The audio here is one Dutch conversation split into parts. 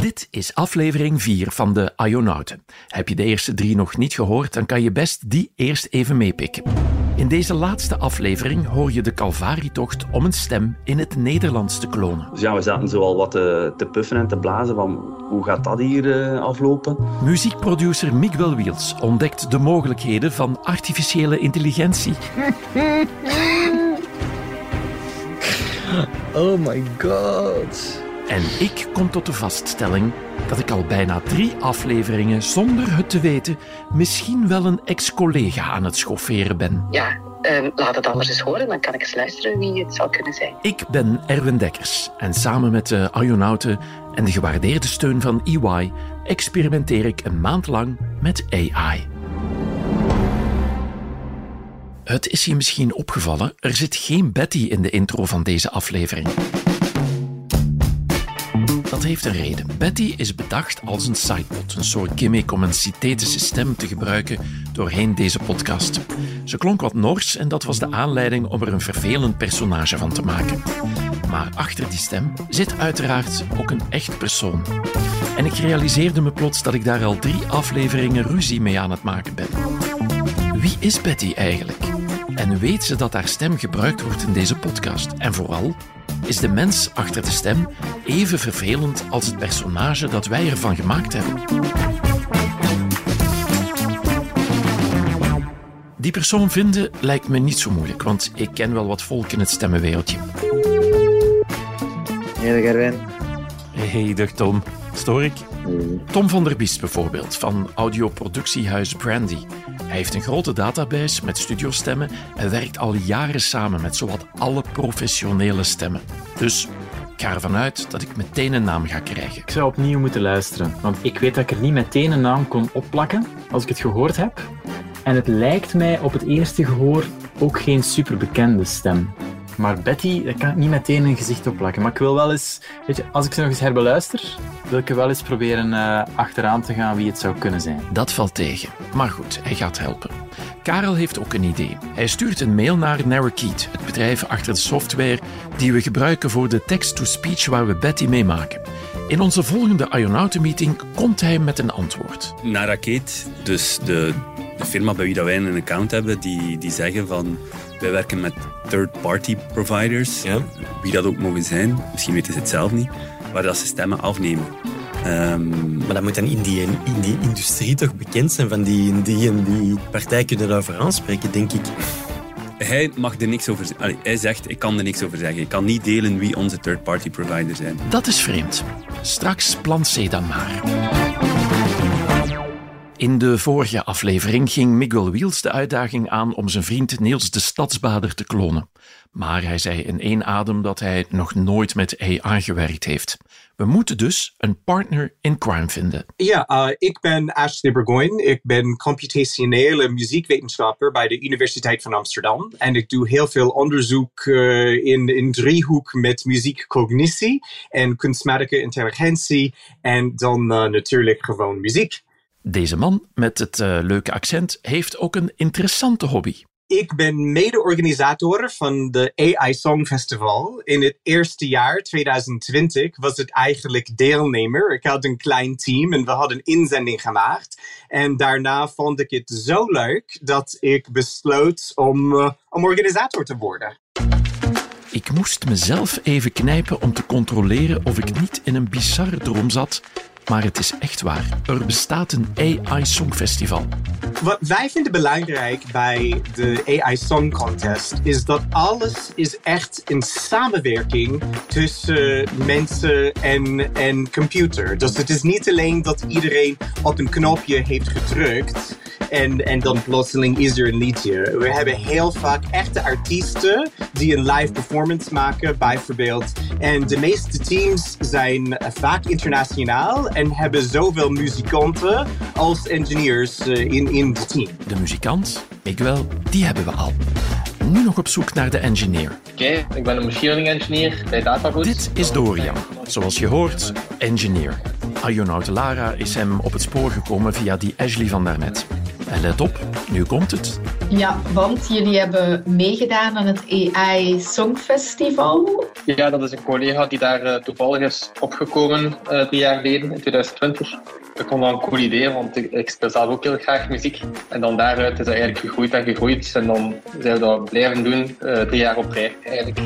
Dit is aflevering 4 van de Ionauten. Heb je de eerste drie nog niet gehoord, dan kan je best die eerst even meepikken. In deze laatste aflevering hoor je de Calvarietocht om een stem in het Nederlands te klonen. Dus ja, we zaten zo al wat te, te puffen en te blazen van hoe gaat dat hier uh, aflopen? Muziekproducer Miguel Wiels ontdekt de mogelijkheden van artificiële intelligentie. Oh my god. En ik kom tot de vaststelling dat ik al bijna drie afleveringen zonder het te weten misschien wel een ex-collega aan het schofferen ben. Ja, uh, laat het anders eens horen, dan kan ik eens luisteren wie het zou kunnen zijn. Ik ben Erwin Dekkers en samen met de Ionauten en de gewaardeerde steun van EY experimenteer ik een maand lang met AI. Het is je misschien opgevallen, er zit geen Betty in de intro van deze aflevering. Dat heeft een reden. Betty is bedacht als een sidebot, een soort gimmick om een synthetische stem te gebruiken doorheen deze podcast. Ze klonk wat nors en dat was de aanleiding om er een vervelend personage van te maken. Maar achter die stem zit uiteraard ook een echt persoon. En ik realiseerde me plots dat ik daar al drie afleveringen ruzie mee aan het maken ben. Wie is Betty eigenlijk? En weet ze dat haar stem gebruikt wordt in deze podcast? En vooral, is de mens achter de stem even vervelend als het personage dat wij ervan gemaakt hebben. Die persoon vinden lijkt me niet zo moeilijk, want ik ken wel wat volk in het stemmenwereldje. Hey, Gerwin. Hey, dag Tom. Stoor ik? Tom van der Biest bijvoorbeeld, van audioproductiehuis Brandy. Hij heeft een grote database met studiostemmen en werkt al jaren samen met zowat alle professionele stemmen. Dus ik ga ervan uit dat ik meteen een naam ga krijgen. Ik zou opnieuw moeten luisteren, want ik weet dat ik er niet meteen een naam kon opplakken als ik het gehoord heb. En het lijkt mij op het eerste gehoor ook geen superbekende stem. Maar Betty, daar kan ik niet meteen een gezicht op plakken. Maar ik wil wel eens, weet je, als ik ze nog eens herbeluister, wil ik er wel eens proberen uh, achteraan te gaan wie het zou kunnen zijn. Dat valt tegen. Maar goed, hij gaat helpen. Karel heeft ook een idee. Hij stuurt een mail naar Narrakeet, het bedrijf achter de software die we gebruiken voor de text-to-speech waar we Betty mee maken. In onze volgende Ionauten-meeting komt hij met een antwoord. Narrakeet, dus de, de firma bij wie dat wij een account hebben, die, die zeggen van wij werken met third-party providers, ja. wie dat ook mogen zijn. Misschien weten ze het zelf niet, waar dat ze stemmen afnemen. Um, maar dat moet dan in die, in die industrie toch bekend zijn van die, die en die partij kunnen daarover aanspreken, denk ik. Hij mag er niks over zeggen. Hij zegt, ik kan er niks over zeggen. Ik kan niet delen wie onze third-party providers zijn. Dat is vreemd. Straks plant C dan maar. In de vorige aflevering ging Miguel Wiels de uitdaging aan om zijn vriend Niels de Stadsbader te klonen. Maar hij zei in één adem dat hij nog nooit met AI gewerkt heeft. We moeten dus een partner in crime vinden. Ja, uh, ik ben Ashley Burgoyne. Ik ben computationele muziekwetenschapper bij de Universiteit van Amsterdam. En ik doe heel veel onderzoek uh, in, in driehoek met muziekcognitie en kunstmatige intelligentie. En dan uh, natuurlijk gewoon muziek. Deze man met het uh, leuke accent heeft ook een interessante hobby. Ik ben mede-organisator van de AI Song Festival. In het eerste jaar, 2020, was het eigenlijk deelnemer. Ik had een klein team en we hadden een inzending gemaakt. En daarna vond ik het zo leuk dat ik besloot om, uh, om organisator te worden. Ik moest mezelf even knijpen om te controleren of ik niet in een bizarre droom zat maar het is echt waar. Er bestaat een AI Songfestival. Wat wij vinden belangrijk bij de AI Song Contest is dat alles is echt een samenwerking tussen mensen en, en computer. Dus het is niet alleen dat iedereen op een knopje heeft gedrukt en, en dan plotseling is er een liedje. We hebben heel vaak echte artiesten die een live performance maken, bijvoorbeeld. En de meeste teams zijn vaak internationaal en hebben zowel muzikanten als engineers eh, in, in het team. De muzikant, ik wel, die hebben we al. Nu nog op zoek naar de engineer. Oké, ik ben een machine learning engineer bij Datagood. Dit is Dorian, zoals je hoort, engineer. Ionaut Lara is hem op het spoor gekomen via die Ashley van daarnet. En let op, nu komt het. Ja, want jullie hebben meegedaan aan het AI Songfestival. Ja, dat is een collega die daar uh, toevallig is opgekomen uh, drie jaar geleden, in 2020. Ik vond dat een cool idee, want ik, ik, speel zelf ook heel graag muziek. En dan daaruit is dat eigenlijk gegroeid en gegroeid. En dan zijn we dat blijven doen, uh, drie jaar op rij eigenlijk.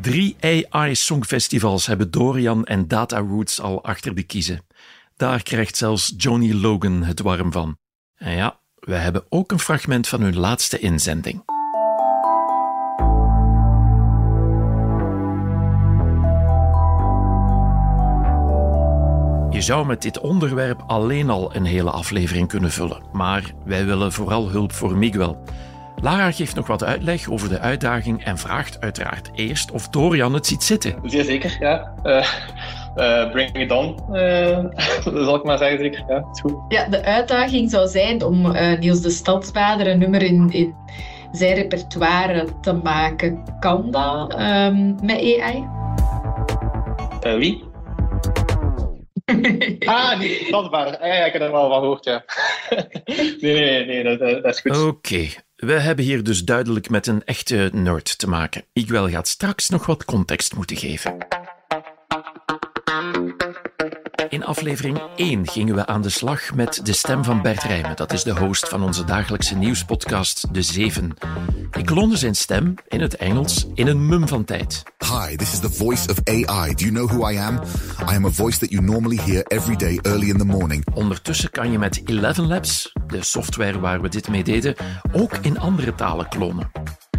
Drie AI-songfestivals hebben Dorian en Data Roots al achter de kiezen. Daar krijgt zelfs Johnny Logan het warm van. En ja, we hebben ook een fragment van hun laatste inzending. Je zou met dit onderwerp alleen al een hele aflevering kunnen vullen, maar wij willen vooral hulp voor Miguel. Lara geeft nog wat uitleg over de uitdaging en vraagt uiteraard eerst of Dorian het ziet zitten. Zeer zeker, ja. Uh, uh, bring it on, uh, zal ik maar zeggen, zeker. Ja, is goed. Ja, de uitdaging zou zijn om Niels de Stadsbader een nummer in, in zijn repertoire te maken. Kan dat um, met AI? wie? ah, Stadsbader. Ah, ja, ik heb er wel van gehoord, ja. nee, nee, nee, dat, dat is goed. Oké, we hebben hier dus duidelijk met een echte nerd te maken. Ik wil gaat straks nog wat context moeten geven. In aflevering 1 gingen we aan de slag met de stem van Bert Rijmen. Dat is de host van onze dagelijkse nieuwspodcast De Zeven. Ik klonde zijn stem in het Engels in een mum van tijd. Hi, this is the voice of AI. Do you know who I am? I am a voice that you normally hear every day early in the morning. Ondertussen kan je met Eleven Labs, de software waar we dit mee deden, ook in andere talen klonen.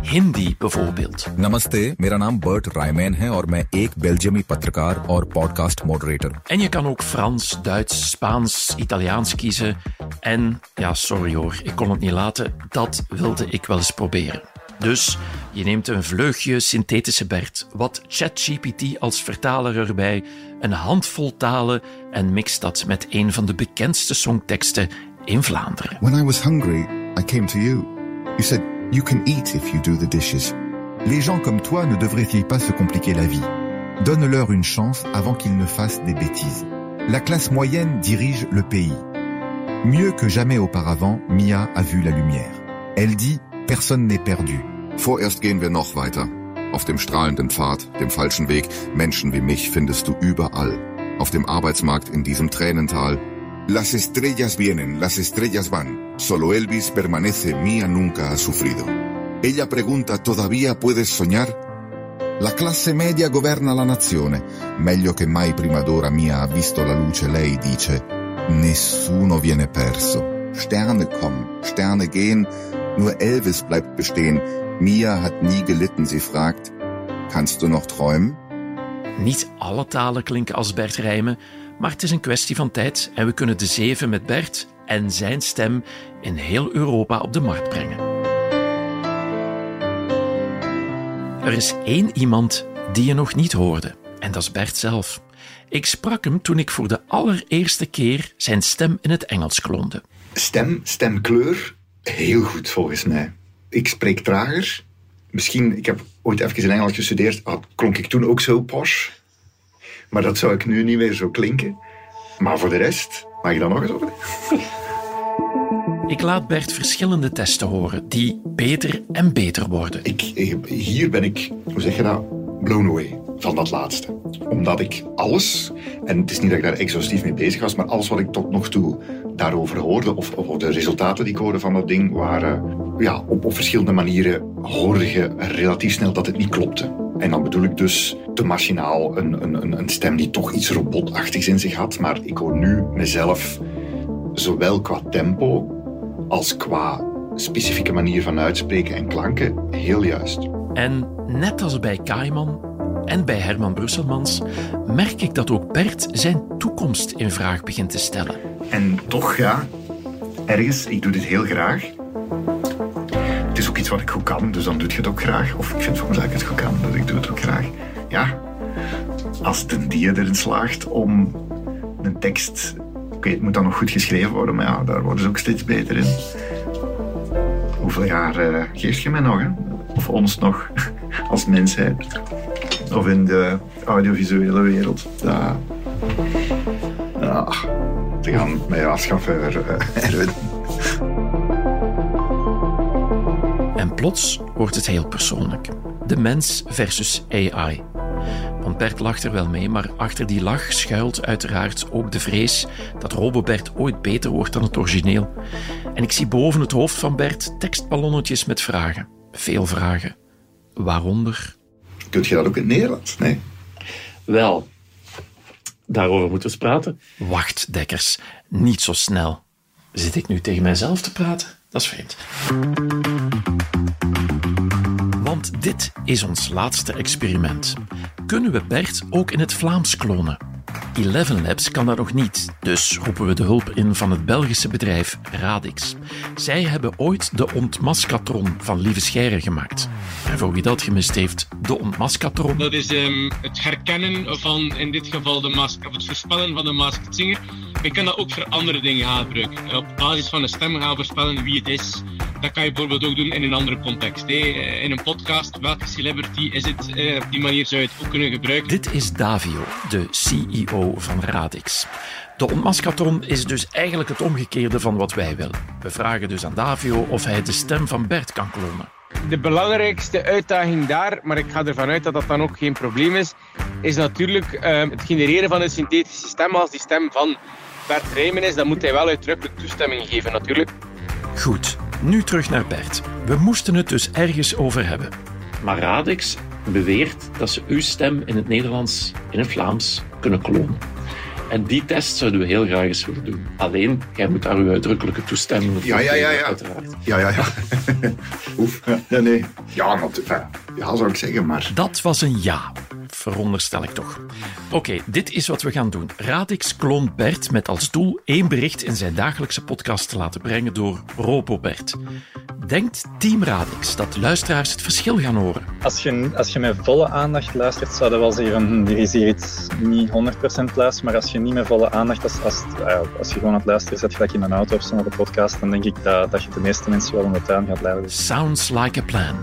Hindi bijvoorbeeld. Namaste, मेरा naam Bert Rijman है और मैं एक बेल्जियमी पत्रकार और podcast moderator. En je kan ook Frans, Duits, Spaans, Italiaans kiezen. En, ja, sorry hoor, ik kon het niet laten, dat wilde ik wel eens proberen. Dus je neemt een vleugje synthetische Bert, wat ChatGPT als vertaler erbij, een handvol talen en mixt dat met een van de bekendste songteksten in Vlaanderen. When I was hungry, I came to you. You said You can eat if you do the dishes. Les gens comme toi ne devraient-ils pas se compliquer la vie? Donne-leur une chance avant qu'ils ne fassent des bêtises. La classe moyenne dirige le pays. Mieux que jamais auparavant, Mia a vu la lumière. Elle dit, personne n'est perdu. Vorerst gehen wir noch weiter. Auf dem strahlenden Pfad, dem falschen Weg, Menschen wie mich findest du überall. Auf dem Arbeitsmarkt in diesem Tränental, Las estrellas vienen, las estrellas van. Solo Elvis permanece, Mia nunca ha sufrido. Ella pregunta, ¿todavía puedes soñar? La classe media governa la nazione. Meglio che mai prima d'ora Mia ha visto la luce, lei dice, nessuno viene perso. Sterne kommen, Sterne gehen, nur Elvis bleibt bestehen. Mia hat nie gelitten, sie fragt, kannst du noch träumen? Niet alle talen klinken als Bert Rijmen, Maar het is een kwestie van tijd en we kunnen de zeven met Bert en zijn stem in heel Europa op de markt brengen. Er is één iemand die je nog niet hoorde, en dat is Bert zelf. Ik sprak hem toen ik voor de allereerste keer zijn stem in het Engels klonde. Stem, stemkleur, heel goed volgens mij. Ik spreek trager. Misschien, ik heb ooit even in Engels gestudeerd, ah, klonk ik toen ook zo posh. Maar dat zou ik nu niet meer zo klinken. Maar voor de rest, mag je dan nog eens over? Ik laat Bert verschillende testen horen die beter en beter worden. Ik, hier ben ik, hoe zeg je dat, blown away van dat laatste. Omdat ik alles, en het is niet dat ik daar exhaustief mee bezig was, maar alles wat ik tot nog toe daarover hoorde, of, of de resultaten die ik hoorde van dat ding, waren ja, op, op verschillende manieren hoorde je relatief snel dat het niet klopte. En dan bedoel ik dus te machinaal een, een, een stem die toch iets robotachtigs in zich had. Maar ik hoor nu mezelf, zowel qua tempo als qua specifieke manier van uitspreken en klanken, heel juist. En net als bij Kaiman en bij Herman Brusselmans merk ik dat ook Bert zijn toekomst in vraag begint te stellen. En toch, ja, ergens, ik doe dit heel graag wat ik goed kan, dus dan doe je het ook graag. Of ik vind soms dat ik het goed kan, dus ik doe het ook graag. Ja, als de die erin slaagt om een tekst... Oké, het moet dan nog goed geschreven worden, maar ja, daar worden ze ook steeds beter in. Hoeveel jaar uh, geeft je mij nog, hè? Of ons nog, als mensheid? Of in de audiovisuele wereld? Ja, ja te gaan mij afschaffen, Erwin. Plots wordt het heel persoonlijk. De mens versus AI. Want Bert lacht er wel mee, maar achter die lach schuilt uiteraard ook de vrees dat Robobert ooit beter wordt dan het origineel. En ik zie boven het hoofd van Bert tekstballonnetjes met vragen. Veel vragen. Waaronder... Kun je dat ook in het Nederlands? Nee. Wel, daarover moeten we eens praten. Wacht, Dekkers. Niet zo snel. Zit ik nu tegen mijzelf te praten? Dat is vreemd. Dit is ons laatste experiment. Kunnen we Bert ook in het Vlaams klonen? Eleven Labs kan dat nog niet, dus roepen we de hulp in van het Belgische bedrijf Radix. Zij hebben ooit de ontmaskatron van Lieve Scheire gemaakt. En voor wie dat gemist heeft, de ontmaskatron... Dat is ehm, het herkennen van, in dit geval, de mask, of het voorspellen van de masked singer. Je kan dat ook voor andere dingen gebruiken. Op basis van een stem gaan voorspellen wie het is. Dat kan je bijvoorbeeld ook doen in een andere context. hè. In een podcast, welke celebrity is het? Eh, Op die manier zou je het ook kunnen gebruiken. Dit is Davio, de CEO van Radix. De ontmaskatron is dus eigenlijk het omgekeerde van wat wij willen. We vragen dus aan Davio of hij de stem van Bert kan klonen. De belangrijkste uitdaging daar, maar ik ga ervan uit dat dat dan ook geen probleem is, is natuurlijk ehm, het genereren van een synthetische stem. Als die stem van Bert Rijmen is, dan moet hij wel uitdrukkelijk toestemming geven natuurlijk. Goed, nu terug naar Bert. We moesten het dus ergens over hebben. Maar Radix beweert dat ze uw stem in het Nederlands, in het Vlaams, kunnen klonen. En die test zouden we heel graag eens willen doen. Alleen, jij moet daar uw uitdrukkelijke toestemming voor Ja, ja, ja, geven, ja. uiteraard. Ja, ja, ja. Oef. Ja, nee. Ja, enfin, ja, zou ik zeggen, maar... Dat was een ja, veronderstel ik toch. Oké, dit is wat we gaan doen. Radix kloont Bert met als doel één bericht in zijn dagelijkse podcast te laten brengen door RoboBert. Denkt Team Radix dat luisteraars het verschil gaan horen? Als je, als je met volle aandacht luistert, zou je wel zeggen van hm, er is hier iets niet 100% luisteren. Maar als je niet met volle aandacht, als, als, ja, als je gewoon aan het luisteren zit, gelijk in een auto of zo naar de podcast, dan denk ik dat, dat je de meeste mensen wel in de tuin gaat leiden. Sounds like a plan.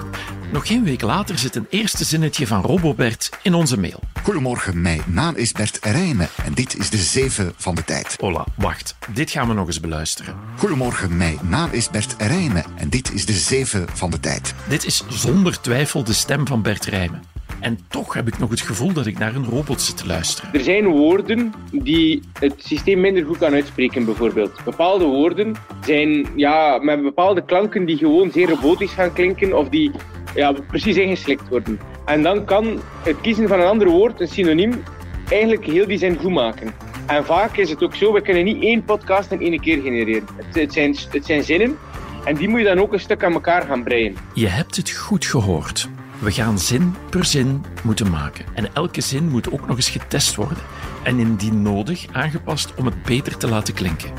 Nog geen week later zit een eerste zinnetje van RoboBert in onze mail. Goedemorgen, mijn naam is Bert Rijmen en dit is de 7 van de tijd. Hola, wacht. Dit gaan we nog eens beluisteren. Goedemorgen, mijn naam is Bert Rijmen en dit is de 7 van de tijd. Dit is zonder twijfel de stem van Bert Rijmen. En toch heb ik nog het gevoel dat ik naar een robot zit te luisteren. Er zijn woorden die het systeem minder goed kan uitspreken, bijvoorbeeld. Bepaalde woorden zijn ja, met bepaalde klanken die gewoon zeer robotisch gaan klinken of die ja, precies ingeslikt worden. En dan kan het kiezen van een ander woord, een synoniem, eigenlijk heel die zin goed maken. En vaak is het ook zo, we kunnen niet één podcast in één keer genereren. Het, het, zijn, het zijn zinnen en die moet je dan ook een stuk aan elkaar gaan breien. Je hebt het goed gehoord. We gaan zin per zin moeten maken. En elke zin moet ook nog eens getest worden. En indien nodig aangepast om het beter te laten klinken.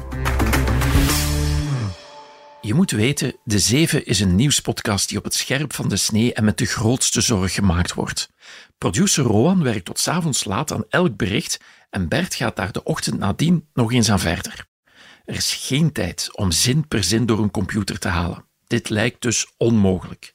Je moet weten, De Zeven is een nieuwspodcast die op het scherp van de snee en met de grootste zorg gemaakt wordt. Producer Roan werkt tot avonds laat aan elk bericht en Bert gaat daar de ochtend nadien nog eens aan verder. Er is geen tijd om zin per zin door een computer te halen. Dit lijkt dus onmogelijk.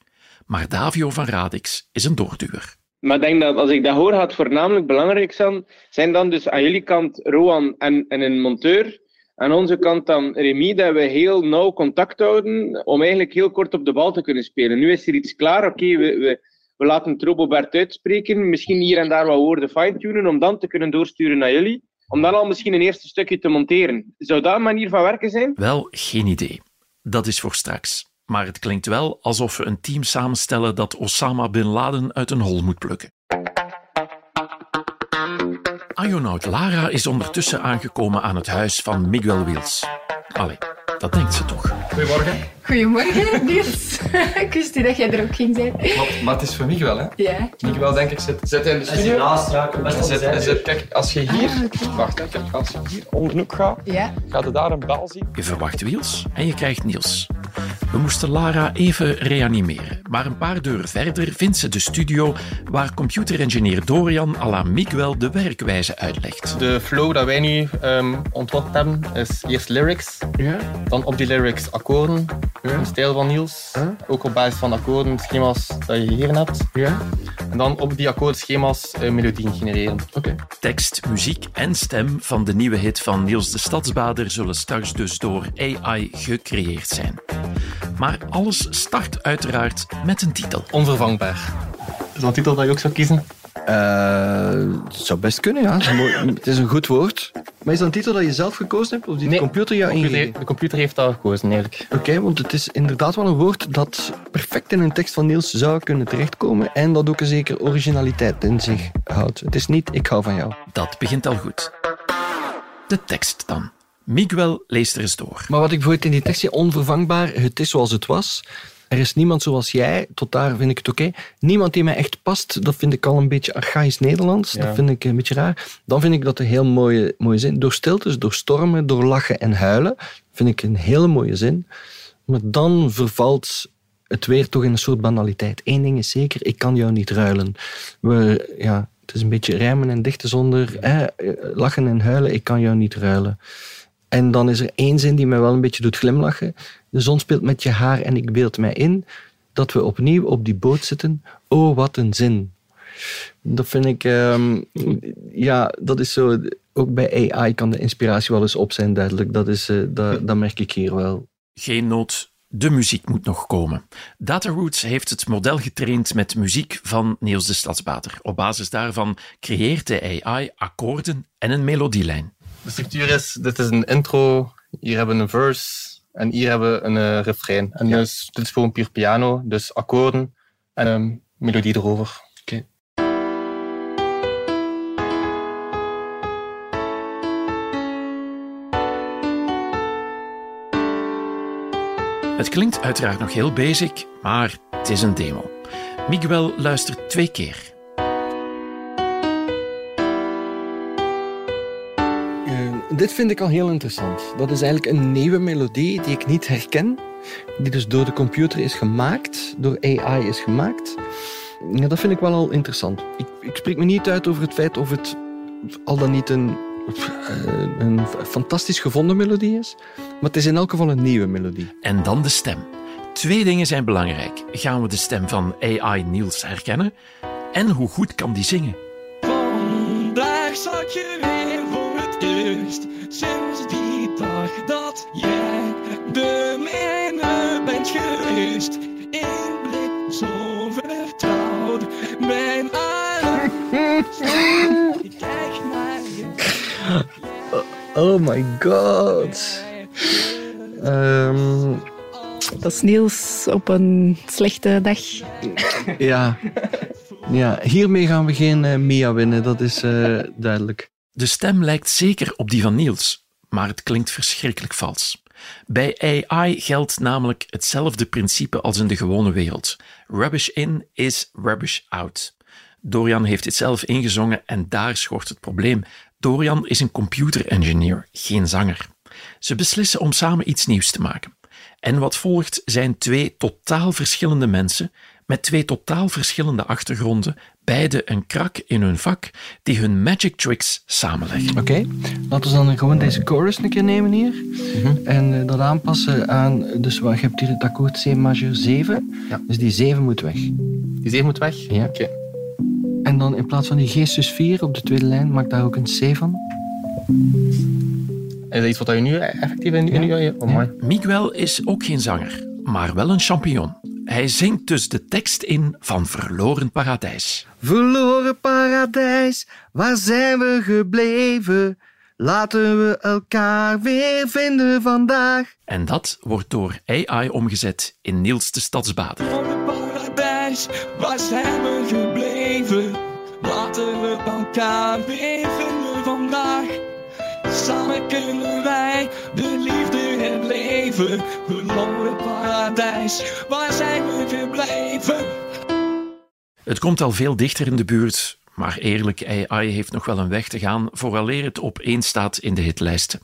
Maar Davio van Radix is een doorduwer. Maar ik denk dat als ik dat hoor, gaat het voornamelijk belangrijk zijn, zijn dan dus aan jullie kant Roan en, en een monteur. Aan onze kant dan Remy, dat we heel nauw contact houden om eigenlijk heel kort op de bal te kunnen spelen. Nu is er iets klaar, oké, we, we, we laten het Robobert uitspreken, misschien hier en daar wat woorden fine-tunen, om dan te kunnen doorsturen naar jullie. Om dan al misschien een eerste stukje te monteren. Zou dat een manier van werken zijn? Wel, geen idee. Dat is voor straks. Maar het klinkt wel alsof we een team samenstellen dat Osama Bin Laden uit een hol moet plukken. Ionaut Lara is ondertussen aangekomen aan het huis van Miguel Wils. Allee, dat denkt ze toch. Goedemorgen. Goedemorgen, Niels. ik wist niet dat jij er ook ging zijn. Klopt, maar het is voor Miguel, hè? Ja. Miguel, denk ik, zit, zit in de studio. naast zit- zit- Kijk, als je hier... Ah. Wacht, hè, kijk, als je hier onder de hoek gaat, Ja. gaat je daar een bel zien. Je verwacht Wils en je krijgt Niels. We moesten Lara even reanimeren, maar een paar deuren verder vindt ze de studio waar computerengineer Dorian à la Miguel de werkwijze uitlegt. De flow dat wij nu ehm, ontwikkeld hebben, is eerst lyrics. Dan op die lyrics akkoorden, de stijl van Niels. Ook op basis van akkoorden, schema's dat je hier hebt. En dan op die akkoordschema's uh, melodieën genereren. Tekst, muziek en stem van de nieuwe hit van Niels de Stadsbader zullen straks dus door AI gecreëerd zijn. Maar alles start uiteraard met een titel. Onvervangbaar. is dat een titel dat je ook zou kiezen? Eh, het zou best kunnen, ja. Het is, een goed woord. Maar is dat een titel dat je zelf gekozen hebt? Of die de computer jou de computer, ingegeven? de computer heeft dat gekozen, eigenlijk. Oké, want het is inderdaad wel een woord dat perfect in een tekst van Niels zou kunnen terechtkomen en dat ook een zekere originaliteit in zich houdt. Het is niet ik hou van jou. Dat begint al goed. De tekst dan. Miguel leest er eens door. Maar wat ik bijvoorbeeld in die tekst zie, onvervangbaar, het is zoals het was. Er is niemand zoals jij, tot daar vind ik het oké. Niemand die mij echt past, dat vind ik al een beetje archaïs Nederlands. Ja. Dat vind ik een beetje raar. Dan vind ik dat een heel mooie, mooie zin. Door stiltes, door stormen, door lachen en huilen, vind ik een hele mooie zin. Maar dan vervalt het weer toch in een soort banaliteit. Eén ding is zeker, ik kan jou niet ruilen. We, ja, het is een beetje rijmen en dichten zonder hè, lachen en huilen, ik kan jou niet ruilen. En dan is er één zin die mij wel een beetje doet glimlachen. De zon speelt met je haar en ik beeld mij in dat we opnieuw op die boot zitten. Oh, wat een zin. Dat vind ik, ehm, ja, dat is zo. Ook bij AI kan de inspiratie wel eens op zijn, duidelijk. Dat, is, eh, dat, dat merk ik hier wel. Geen nood, de muziek moet nog komen. Dataroots heeft het model getraind met muziek van Niels de Stadsbader. Op basis daarvan creëert de AI akkoorden en een melodielijn. De structuur is, dit is een intro, hier hebben we een verse en hier hebben we een eh, refrein. En dus, dit is gewoon puur piano, dus akkoorden en een melodie erover. Oké. Het klinkt uiteraard nog heel basic, maar het is een demo. Miguel luistert twee keer. Dit vind ik al heel interessant. Dat is eigenlijk een nieuwe melodie die ik niet herken. Die dus door de computer is gemaakt, door AI is gemaakt. Ja, dat vind ik wel al interessant. Ik, ik spreek me niet uit over het feit of het al dan niet een, eh, een fantastisch gevonden melodie is. Maar het is in elk geval een nieuwe melodie. En dan de stem. Twee dingen zijn belangrijk. Gaan we de stem van AI Niels herkennen? En hoe goed kan die zingen? Vandaag zat je dat jij de mijne bent geweest. Eén blik zo vertrouwd, mijn arm. Kijk naar je. Oh my god. Ehm, Dat is Niels op een slechte dag. ja. ja, hiermee gaan we geen eh, Mia winnen, dat is eh, duidelijk. De stem lijkt zeker op die van Niels, maar het klinkt verschrikkelijk vals. Bij AI geldt namelijk hetzelfde principe als in de gewone wereld. Rubbish in is rubbish out. Dorian heeft dit zelf ingezongen en daar schort het probleem. Dorian is een computer engineer, geen zanger. Ze beslissen om samen iets nieuws te maken. En wat volgt zijn twee totaal verschillende mensen met twee totaal verschillende achtergronden, beide een krak in hun vak, die hun magic tricks samenleggen. Oké, laten we dan gewoon deze chorus een keer nemen hier. En eh, dat aanpassen aan, dus wat, je hebt hier het akkoord C majeur 7. Dus die 7 moet weg. Die 7 moet weg? Ja. Oké. En dan in plaats van die G sus 4 op de tweede lijn, maak daar ook een C van. Is dat iets wat je nu effectief in, in je... Oh. Miguel is ook geen zanger, maar wel een champignon. Hij zingt dus de tekst in van Verloren Paradijs. Verloren paradijs, waar zijn we gebleven? Laten we elkaar weer vinden vandaag. En dat wordt door AI omgezet in Niels de Stadsbader. paradijs, waar zijn we gebleven? Laten we elkaar weer vinden vandaag. Samen kunnen wij Verloren paradijs, waar zijn we gebleven? Het komt al veel dichter in de buurt, maar eerlijk, AI heeft nog wel een weg te gaan vooraleer het op één staat in de hitlijsten.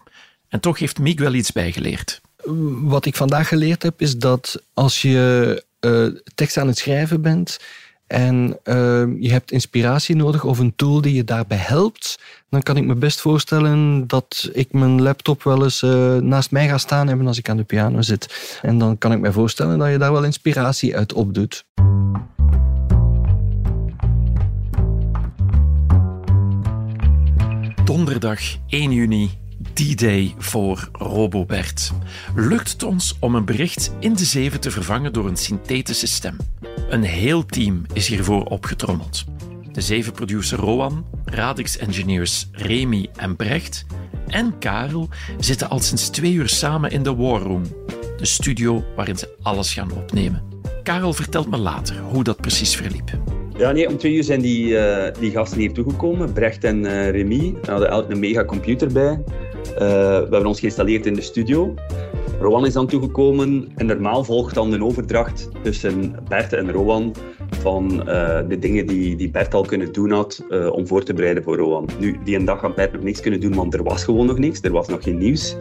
En toch heeft Miguel iets bijgeleerd. Wat ik vandaag geleerd heb, is dat als je eh, tekst aan het schrijven bent en eh, je hebt inspiratie nodig of een tool die je daarbij helpt, dan kan ik me best voorstellen dat ik mijn laptop wel eens eh, naast mij ga staan hebben als ik aan de piano zit. En dan kan ik me voorstellen dat je daar wel inspiratie uit opdoet. Donderdag 1 juni, D-Day voor Robobert. Lukt het ons om een bericht in de zeven te vervangen door een synthetische stem? Een heel team is hiervoor opgetrommeld. De zeven producer Rowan, Radix-engineers Remy en Brecht en Karel zitten al sinds twee uur samen in de War Room, de studio waarin ze alles gaan opnemen. Karel vertelt me later hoe dat precies verliep. Ja, nee, om twee uur zijn die, eh, die gasten hier toegekomen. Brecht en eh Remy. We hadden elk een mega computer bij. Eh, we hebben ons geïnstalleerd in de studio. Rowan is dan toegekomen en normaal volgt dan een overdracht tussen Bert en Rowan van eh, de dingen die, die Bert al kunnen doen had eh, om voor te bereiden voor Rowan. Nu, die een dag had Bert nog niks kunnen doen, want er was gewoon nog niks. Er was nog geen nieuws.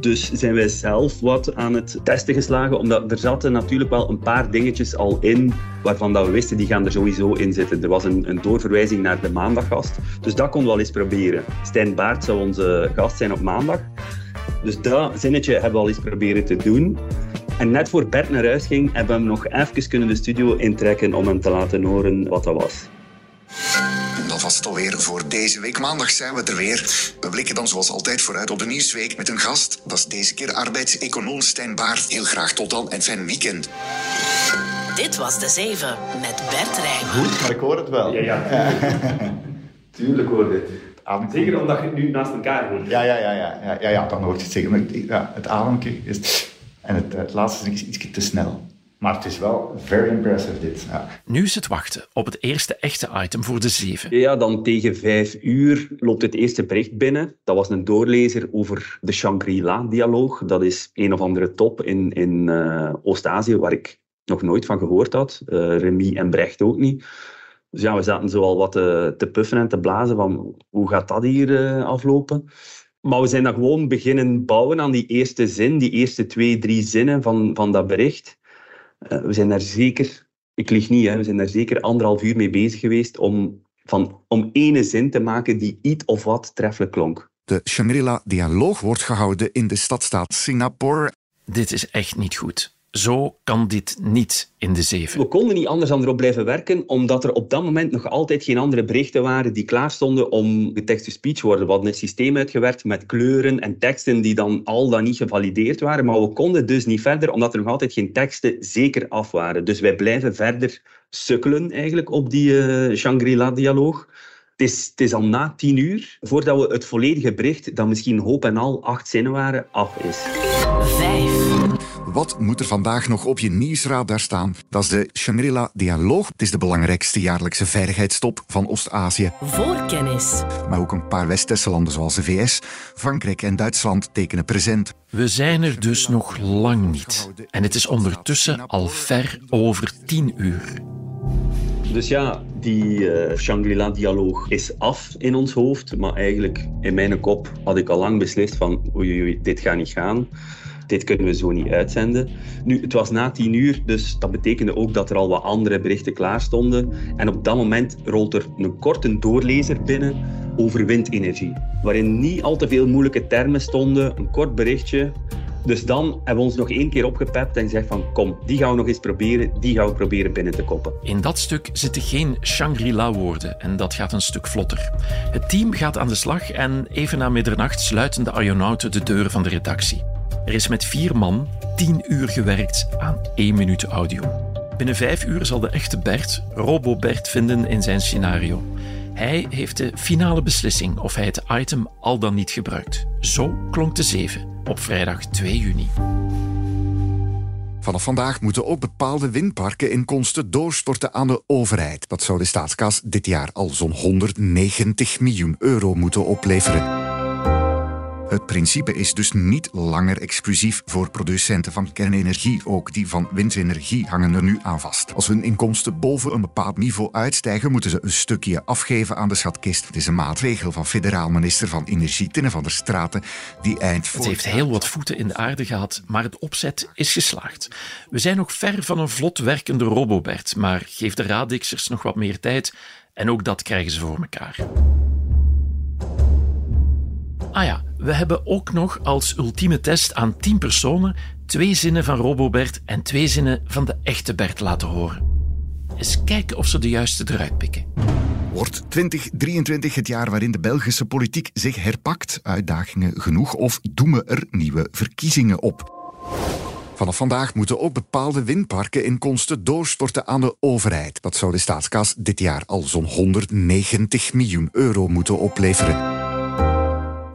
Dus zijn wij zelf wat aan het testen geslagen, omdat er zaten natuurlijk wel een paar dingetjes al in waarvan dat we wisten, die gaan er sowieso in zitten. Er was een, een doorverwijzing naar de maandaggast, dus dat konden we wel eens proberen. Stijn Baart zou onze gast zijn op maandag. Dus dat zinnetje hebben we al eens proberen te doen. En net voor Bert naar huis ging, hebben we hem nog even kunnen de studio intrekken om hem te laten horen wat dat was. Dat was het alweer voor deze week. Maandag zijn we er weer. We blikken dan zoals altijd vooruit op de Nieuwsweek met een gast. Dat is deze keer arbeidseconoom Stijn Baart. Heel graag tot dan en fijn weekend. Dit was de 7 met Bert Rijman. Goed, maar ik hoor het wel. Ja, ja. Tuurlijk hoor dit. Zeker omdat je het nu naast elkaar hoort. Ja, ja, ja, ja, ja, ja, ja dan hoort je het zeker. Maar ja, het ademje is... En het, het laatste is iets te snel. Maar het is wel very impressive, dit. Ja. Nu is het wachten op het eerste echte item voor de zeven. Ja, dan tegen vijf uur loopt het eerste bericht binnen. Dat was een doorlezer over de Shangri-La-dialoog. Dat is een of andere top in, in eh, Oost-Azië waar ik nog nooit van gehoord had. Eh Remy en Brecht ook niet. Dus ja, we zaten zo al wat te, te puffen en te blazen van hoe gaat dat hier eh, aflopen. Maar we zijn dan gewoon beginnen bouwen aan die eerste zin, die eerste twee, drie zinnen van, van dat bericht. Eh, we zijn daar zeker, ik lieg niet, hè, we zijn daar zeker anderhalf uur mee bezig geweest om, van, om ene zin te maken die iets of wat treffelijk klonk. De Shangri-La-dialoog wordt gehouden in de stadstaat Singapore. Dit is echt niet goed. Zo kan dit niet in de zeven. We konden niet anders dan erop blijven werken, omdat er op dat moment nog altijd geen andere berichten waren die klaar stonden om text-to-speech te worden. We hadden een systeem uitgewerkt met kleuren en teksten die dan al dan niet gevalideerd waren, maar we konden dus niet verder, omdat er nog altijd geen teksten zeker af waren. Dus wij blijven verder sukkelen eigenlijk op die eh, Shangri-La-dialoog. Het is, het is al na tien uur, voordat we het volledige bericht, dat misschien hoop en al acht zinnen waren, af is. Wat moet er vandaag nog op je nieuwsradar staan? Dat is de Shangri-La-dialoog. Het is de belangrijkste jaarlijkse veiligheidstop van Oost-Azië. Voorkennis. Maar ook een paar Westerse landen zoals de VS, Frankrijk en Duitsland tekenen present. We zijn er dus nog lang niet. En het is ondertussen al ver over tien uur. Dus ja, die eh, Shangri-La-dialoog is af in ons hoofd. Maar eigenlijk in mijn kop had ik al lang beslist van oei, oei, oei, dit gaat niet gaan. Dit kunnen we zo niet uitzenden. Nu, het was na tien uur, dus dat betekende ook dat er al wat andere berichten klaar stonden. En op dat moment rolt er een korte doorlezer binnen over windenergie. Waarin niet al te veel moeilijke termen stonden, een kort berichtje. Dus dan hebben we ons nog één keer opgepept en gezegd van kom, die gaan we nog eens proberen, die gaan we proberen binnen te koppen. In dat stuk zitten geen Shangri-La-woorden en dat gaat een stuk vlotter. Het team gaat aan de slag en even na middernacht sluiten de Arjonauten de deuren van de redactie. Er is met vier man tien uur gewerkt aan één minuut audio. Binnen vijf uur zal de echte Bert Robo-Bert vinden in zijn scenario. Hij heeft de finale beslissing of hij het item al dan niet gebruikt. Zo klonk de 7 op vrijdag 2 juni. Vanaf vandaag moeten ook bepaalde windparken in Konsten doorstorten aan de overheid. Dat zou de staatskas dit jaar al zo'n 190 miljoen euro moeten opleveren. Het principe is dus niet langer exclusief voor producenten van kernenergie. Ook die van windenergie hangen er nu aan vast. Als hun inkomsten boven een bepaald niveau uitstijgen, moeten ze een stukje afgeven aan de schatkist. Het is een maatregel van federaal minister van Energie Tinne van der Straten, die eind Het heeft heel wat voeten in de aarde gehad, maar het opzet is geslaagd. We zijn nog ver van een vlot werkende Robobert, maar geef de Radixers nog wat meer tijd en ook dat krijgen ze voor elkaar. Ah ja, we hebben ook nog als ultieme test aan 10 personen twee zinnen van Robobert en twee zinnen van de echte Bert laten horen. Eens kijken of ze de juiste eruit pikken. Wordt 2023 het jaar waarin de Belgische politiek zich herpakt? Uitdagingen genoeg of doemen er nieuwe verkiezingen op? Vanaf vandaag moeten ook bepaalde windparken in Konsten doorstorten aan de overheid. Dat zou de staatskas dit jaar al zo'n 190 miljoen euro moeten opleveren.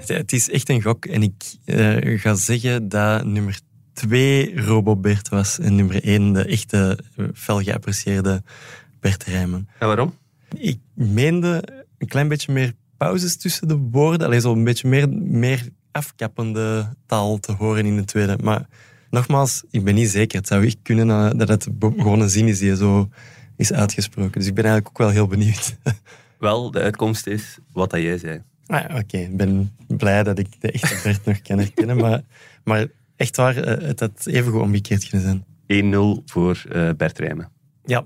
Het is echt een gok en ik uh, ga zeggen dat nummer twee Robobert was en nummer één de echte fel geapprecieerde Bert Rijmen. En waarom? Ik meende een klein beetje meer pauzes tussen de woorden. Alleen zo een beetje meer, meer afkappende taal te horen in de tweede. Maar nogmaals, ik ben niet zeker. Het zou echt kunnen uh, dat het gewoon een zin is die zo is uitgesproken. Dus ik ben eigenlijk ook wel heel benieuwd. Wel, de uitkomst is wat dat jij zei. Ah, Oké, ik ben blij dat ik de echte Bert nog kan herkennen. Maar, maar echt waar, uh, het had even goed omgekeerd kunnen zijn. 1-0 voor uh, Bert Rijmen. Ja.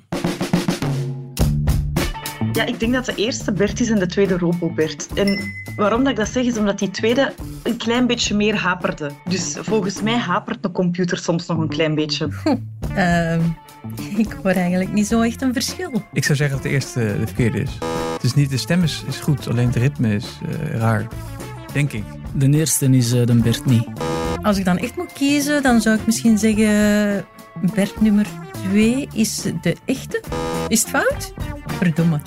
Ja, ik denk dat de eerste Bert is en de tweede Robobert. En waarom dat ik dat zeg, is omdat die tweede een klein beetje meer haperde. Dus volgens mij hapert een computer soms nog een klein beetje. Uh, ik hoor eigenlijk niet zo echt een verschil. Ik zou zeggen dat de eerste de verkeerde is. Het is niet de stem is, is goed, alleen het ritme is uh, raar. Denk ik. De eerste is uh, de Bert niet. Als ik dan echt moet kiezen, dan zou ik misschien zeggen... Bert nummer 2 is de echte. Is het fout? Verdomme.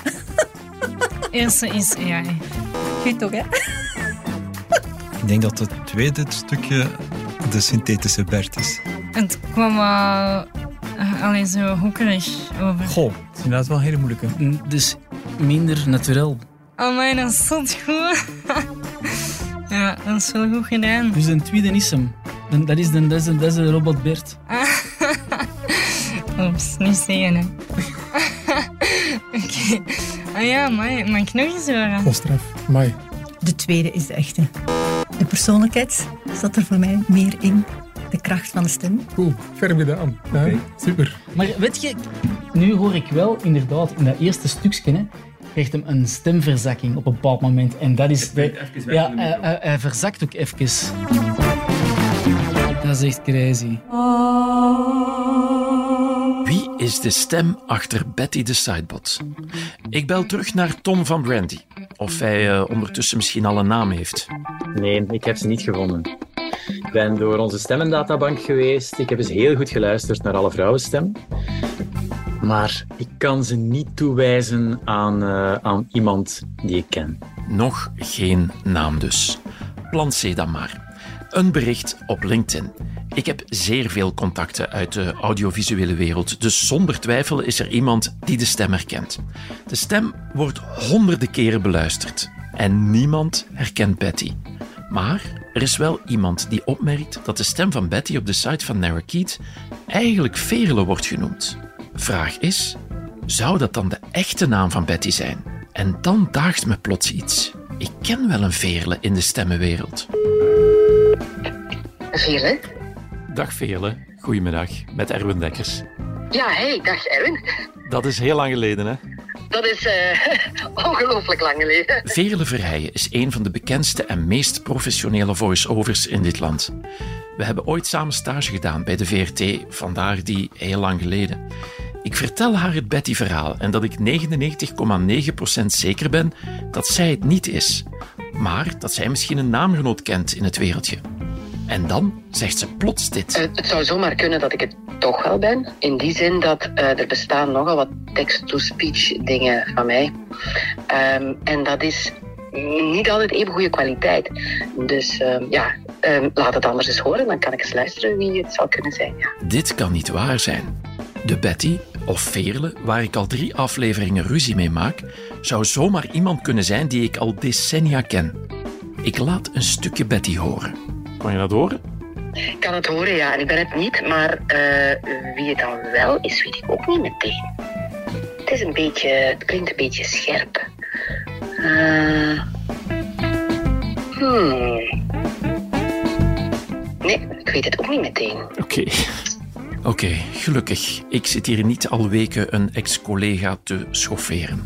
Eerste is AI. Goed toch, hè? Ik denk dat het tweede stukje de synthetische Bert is. Het kwam uh, alleen zo hoekerig over. Goh, dat is inderdaad wel een hele moeilijke. Dus minder natuurlijk. Oh mijn, dat is goed. ja, dat is wel goed gedaan. Dus een tweede is hem. Dat is de, dat is de, dat is de robot Bert. Oeps, niet zeggen hè. Oké. Okay. Ah ja, maar mag ik nog eens horen? Mai. De tweede is de echte. De persoonlijkheid zat er voor mij meer in. De kracht van de stem. Cool, ferm gedaan. Ja, okay. Super. Maar weet je, nu hoor ik wel inderdaad in dat eerste stukje, hè, krijgt hem een stemverzakking op een bepaald moment. En dat is... De, ja, hij, hij, hij verzakt ook even. Dat is echt crazy. Wie is de stem achter Betty de Sidebot? Ik bel terug naar Tom van Brandy. Of hij uh, ondertussen misschien al een naam heeft. Nee, ik heb ze niet gevonden. Ik ben door onze stemmendatabank geweest. Ik heb eens heel goed geluisterd naar alle vrouwenstem. Maar ik kan ze niet toewijzen aan, uh, aan iemand die ik ken. Nog geen naam dus. Planceer dan maar. Een bericht op LinkedIn. Ik heb zeer veel contacten uit de audiovisuele wereld, dus zonder twijfel is er iemand die de stem herkent. De stem wordt honderden keren beluisterd en niemand herkent Betty. Maar er is wel iemand die opmerkt dat de stem van Betty op de site van Narrakeet eigenlijk Veerle wordt genoemd. Vraag is, zou dat dan de echte naam van Betty zijn? En dan daagt me plots iets. Ik ken wel een Veerle in de stemmenwereld. Veerle? Dag Veerle, goedemiddag, met Erwin Dekkers. Ja, hey, dag Erwin. Dat is heel lang geleden, hè? Dat is uh, ongelooflijk lang geleden. Veerle Verheijen is een van de bekendste en meest professionele voice-overs in dit land. We hebben ooit samen stage gedaan bij de VRT, vandaar die heel lang geleden. Ik vertel haar het Betty-verhaal en dat ik 99,9% zeker ben dat zij het niet is. Maar dat zij misschien een naamgenoot kent in het wereldje. En dan zegt ze plots dit. Uh, het zou zomaar kunnen dat ik het toch wel ben. In die zin dat uh, er bestaan nogal wat text-to-speech dingen van mij. Um, en dat is niet altijd even goede kwaliteit. Dus uh, ja, laat het anders eens horen. Dan kan ik eens luisteren wie het zou kunnen zijn. Ja. Dit kan niet waar zijn. De Betty, of Veerle, waar ik al drie afleveringen ruzie mee maak, zou zomaar iemand kunnen zijn die ik al decennia ken. Ik laat een stukje Betty horen. Kan je dat horen? Ik kan het horen, ja. En ik ben het niet, maar uh, wie het dan wel is, weet ik ook niet meteen. Het is een beetje, het klinkt een beetje scherp. Uh, hmm. Nee, ik weet het ook niet meteen. Oké. Okay. Oké, okay, gelukkig. Ik zit hier niet al weken een ex-collega te schofferen.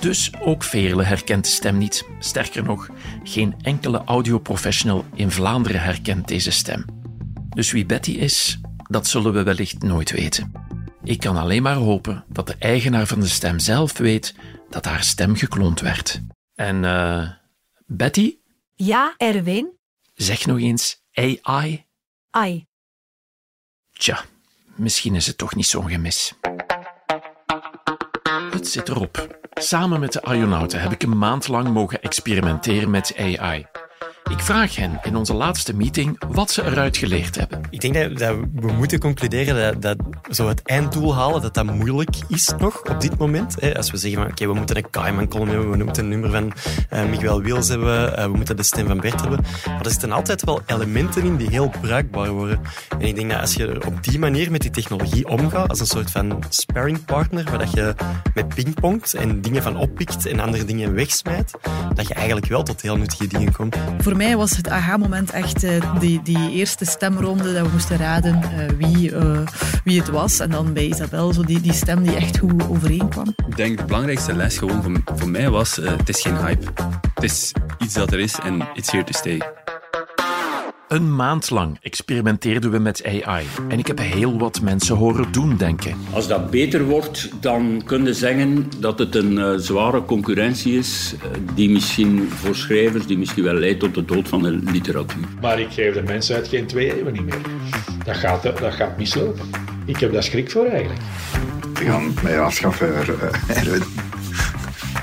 Dus ook Veerle herkent de stem niet. Sterker nog, geen enkele audioprofessional in Vlaanderen herkent deze stem. Dus wie Betty is, dat zullen we wellicht nooit weten. Ik kan alleen maar hopen dat de eigenaar van de stem zelf weet dat haar stem gekloond werd. En uh, Betty? Ja, Erwin? Zeg nog eens AI. Ai. Tja, misschien is het toch niet zo'n gemis. Het zit erop. Samen met de Ionauten heb ik een maand lang mogen experimenteren met AI. Ik vraag hen in onze laatste meeting wat ze eruit geleerd hebben. Ik denk dat, we moeten concluderen dat, dat zo het einddoel halen, dat dat moeilijk is nog op dit moment. Als we zeggen, oké, we moeten een Kaiman-column hebben, we moeten een nummer van uh, Miguel Wils hebben, uh, we moeten de stem van Bert hebben. Maar er zitten altijd wel elementen in die heel bruikbaar worden. En ik denk dat als je op die manier met die technologie omgaat, als een soort van sparringpartner, waar dat je met pingpongt en dingen van oppikt en andere dingen wegsmijt, dat je eigenlijk wel tot heel nuttige dingen komt. Voor mij was het aha-moment echt uh, die, die eerste stemronde dat we moesten raden uh, wie, uh, wie het was. En dan bij Isabel zo die, die stem die echt goed overeenkwam. Ik denk de belangrijkste les gewoon voor, voor mij was, het is geen hype. Het is iets dat er is en it's here to stay. Een maand lang experimenteerden we met AI en ik heb heel wat mensen horen doen denken. Als dat beter wordt, dan kun je zeggen dat het een uh, zware concurrentie is, uh, die misschien voor schrijvers, die misschien wel leidt tot de dood van de literatuur. Maar ik geef de mensheid geen twee eeuwen niet meer. Dat gaat, dat gaat mislopen. Ik heb daar schrik voor eigenlijk. We gaan mij afschaffen, Erwin.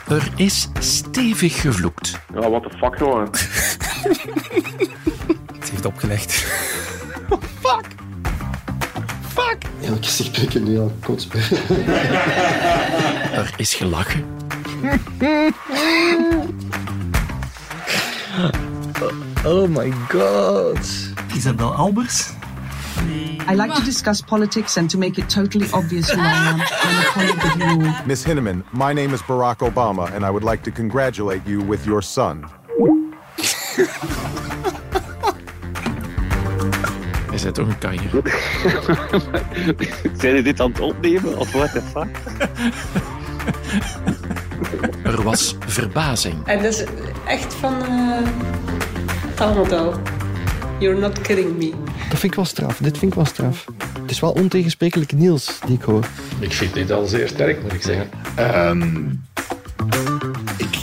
Er is stevig gevloekt. Ja, what the fuck, jongen. Heeft opgelegd. fuck! Fuck! Zeg ik nu al kots Er is gelachen. oh my god. Isabel Albers? I like to discuss politics and to make it totally obvious who I am. I'm a colleague of you all. Miss Hinneman, my name is Barack Obama, and I would like to congratulate you with your son. Toch een kanjer. Zijn jullie dit aan het opnemen of what the fuck? Er was verbazing. En dat is echt van uh, Talmudal. You're not kidding me. Dat vind ik wel straf. Dit vind ik wel straf. Het is wel ontegensprekelijk Niels die ik hoor. Ik vind dit al zeer sterk, moet ik zeggen. Um,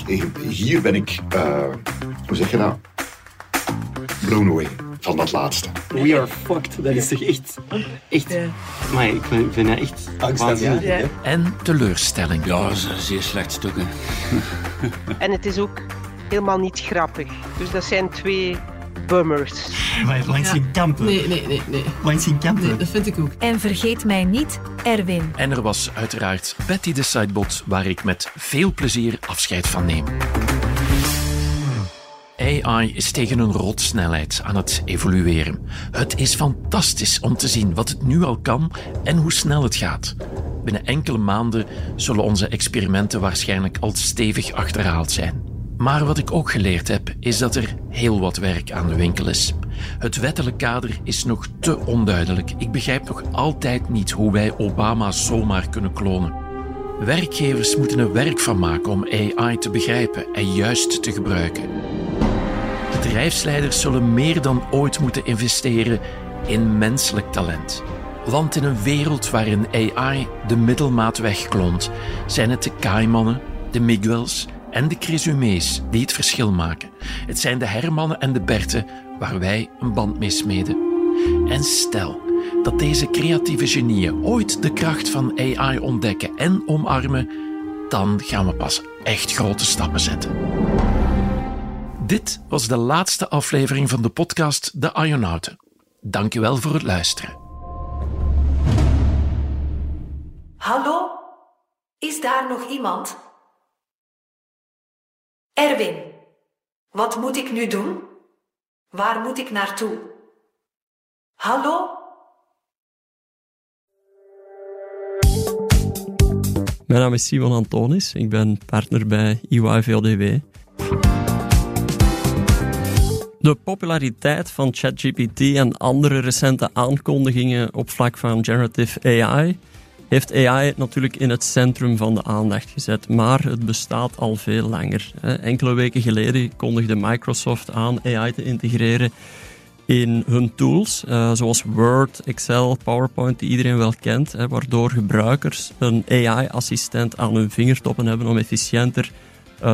ik, hier ben ik, uh, hoe zeg je dat? Blown away van dat laatste. We are fucked. Dat is toch echt... Echt... Ja. Maar ik vind, vind dat echt. Ja. En teleurstelling. Ja, dat is een zeer slecht stuk. Hè. en het is ook helemaal niet grappig. Dus dat zijn twee bummers. Maar langs ja. kampen. Nee, nee, nee. nee. Langs geen kampen. Nee, dat vind ik ook. En vergeet mij niet, Erwin. En er was uiteraard Betty de Sidebot, waar ik met veel plezier afscheid van neem. AI is tegen een rotsnelheid aan het evolueren. Het is fantastisch om te zien wat het nu al kan en hoe snel het gaat. Binnen enkele maanden zullen onze experimenten waarschijnlijk al stevig achterhaald zijn. Maar wat ik ook geleerd heb, is dat er heel wat werk aan de winkel is. Het wettelijk kader is nog te onduidelijk. Ik begrijp nog altijd niet hoe wij Obama zomaar kunnen klonen. Werkgevers moeten er werk van maken om AI te begrijpen en juist te gebruiken. Bedrijfsleiders zullen meer dan ooit moeten investeren in menselijk talent. Want in een wereld waarin AI de middelmaat wegkloont, zijn het de Kaimannen, de Miguels en de Cresumés die het verschil maken. Het zijn de Hermannen en de Berten waar wij een band mee smeden. En stel dat deze creatieve genieën ooit de kracht van AI ontdekken en omarmen, dan gaan we pas echt grote stappen zetten. Dit was de laatste aflevering van de podcast De Ionauten. Dank u wel voor het luisteren. Hallo? Is daar nog iemand? Erwin, wat moet ik nu doen? Waar moet ik naartoe? Hallo? Mijn naam is Simon Antonis. Ik ben partner bij EY VLDW. De populariteit van ChatGPT en andere recente aankondigingen op vlak van generative AI heeft AI natuurlijk in het centrum van de aandacht gezet, maar het bestaat al veel langer. Enkele weken geleden kondigde Microsoft aan AI te integreren in hun tools, zoals Word, Excel, PowerPoint, die iedereen wel kent, waardoor gebruikers een AI-assistent aan hun vingertoppen hebben om efficiënter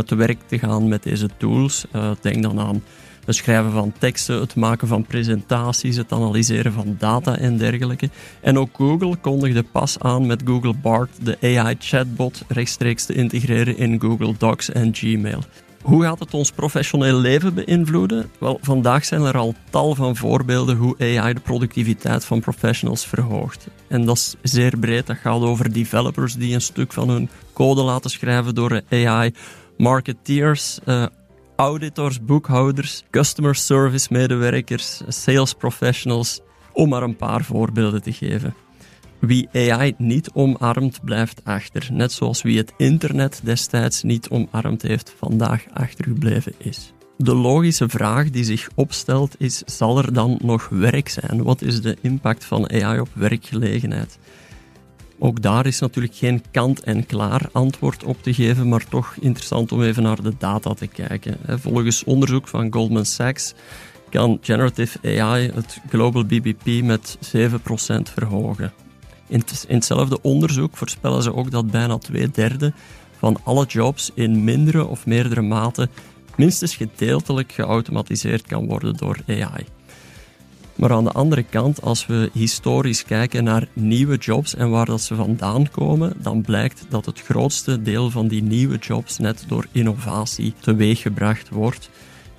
te werk te gaan met deze tools. denk dan aan Het schrijven van teksten, het maken van presentaties, het analyseren van data en dergelijke. En ook Google kondigde pas aan met Google Bard de AI-chatbot rechtstreeks te integreren in Google Docs en Gmail. Hoe gaat het ons professioneel leven beïnvloeden? Wel, vandaag zijn er al tal van voorbeelden hoe AI de productiviteit van professionals verhoogt. En dat is zeer breed. Dat gaat over developers die een stuk van hun code laten schrijven door AI, marketeers, uh, auditors, boekhouders, customer service medewerkers, sales professionals, om maar een paar voorbeelden te geven. Wie AI niet omarmt, blijft achter. Net zoals wie het internet destijds niet omarmd heeft, vandaag achtergebleven is. De logische vraag die zich opstelt is: zal er dan nog werk zijn? Wat is de impact van AI op werkgelegenheid? Ook daar is natuurlijk geen kant-en-klaar antwoord op te geven, maar toch interessant om even naar de data te kijken. Volgens onderzoek van Goldman Sachs kan generative AI het global BBP met 7% verhogen. In, hetzelfde onderzoek voorspellen ze ook dat bijna twee derde van alle jobs in mindere of meerdere mate minstens gedeeltelijk geautomatiseerd kan worden door AI. Maar aan de andere kant, als we historisch kijken naar nieuwe jobs en waar dat ze vandaan komen, dan blijkt dat het grootste deel van die nieuwe jobs net door innovatie teweeggebracht wordt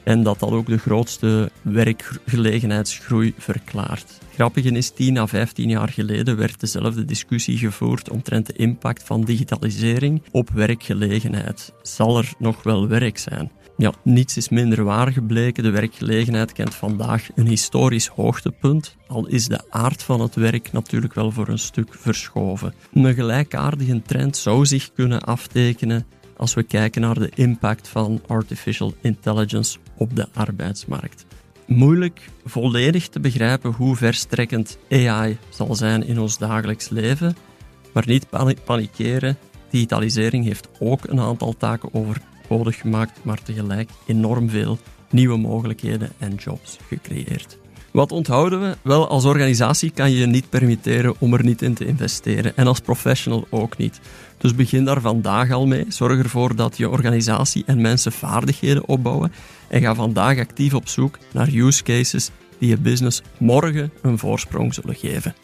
en dat dat ook de grootste werkgelegenheidsgroei verklaart. Grappige is, 10 à 15 jaar geleden werd dezelfde discussie gevoerd omtrent de impact van digitalisering op werkgelegenheid. Zal er nog wel werk zijn? Ja, niets is minder waar gebleken. De werkgelegenheid kent vandaag een historisch hoogtepunt, al is de aard van het werk natuurlijk wel voor een stuk verschoven. Een gelijkaardige trend zou zich kunnen aftekenen als we kijken naar de impact van artificial intelligence op de arbeidsmarkt. Moeilijk volledig te begrijpen hoe verstrekkend AI zal zijn in ons dagelijks leven, maar niet panikeren. Digitalisering heeft ook een aantal taken gemaakt, maar tegelijk enorm veel nieuwe mogelijkheden en jobs gecreëerd. Wat onthouden we? Wel, als organisatie kan je je niet permitteren om er niet in te investeren. En als professional ook niet. Dus begin daar vandaag al mee. Zorg ervoor dat je organisatie en mensen vaardigheden opbouwen. En ga vandaag actief op zoek naar use cases die je business morgen een voorsprong zullen geven.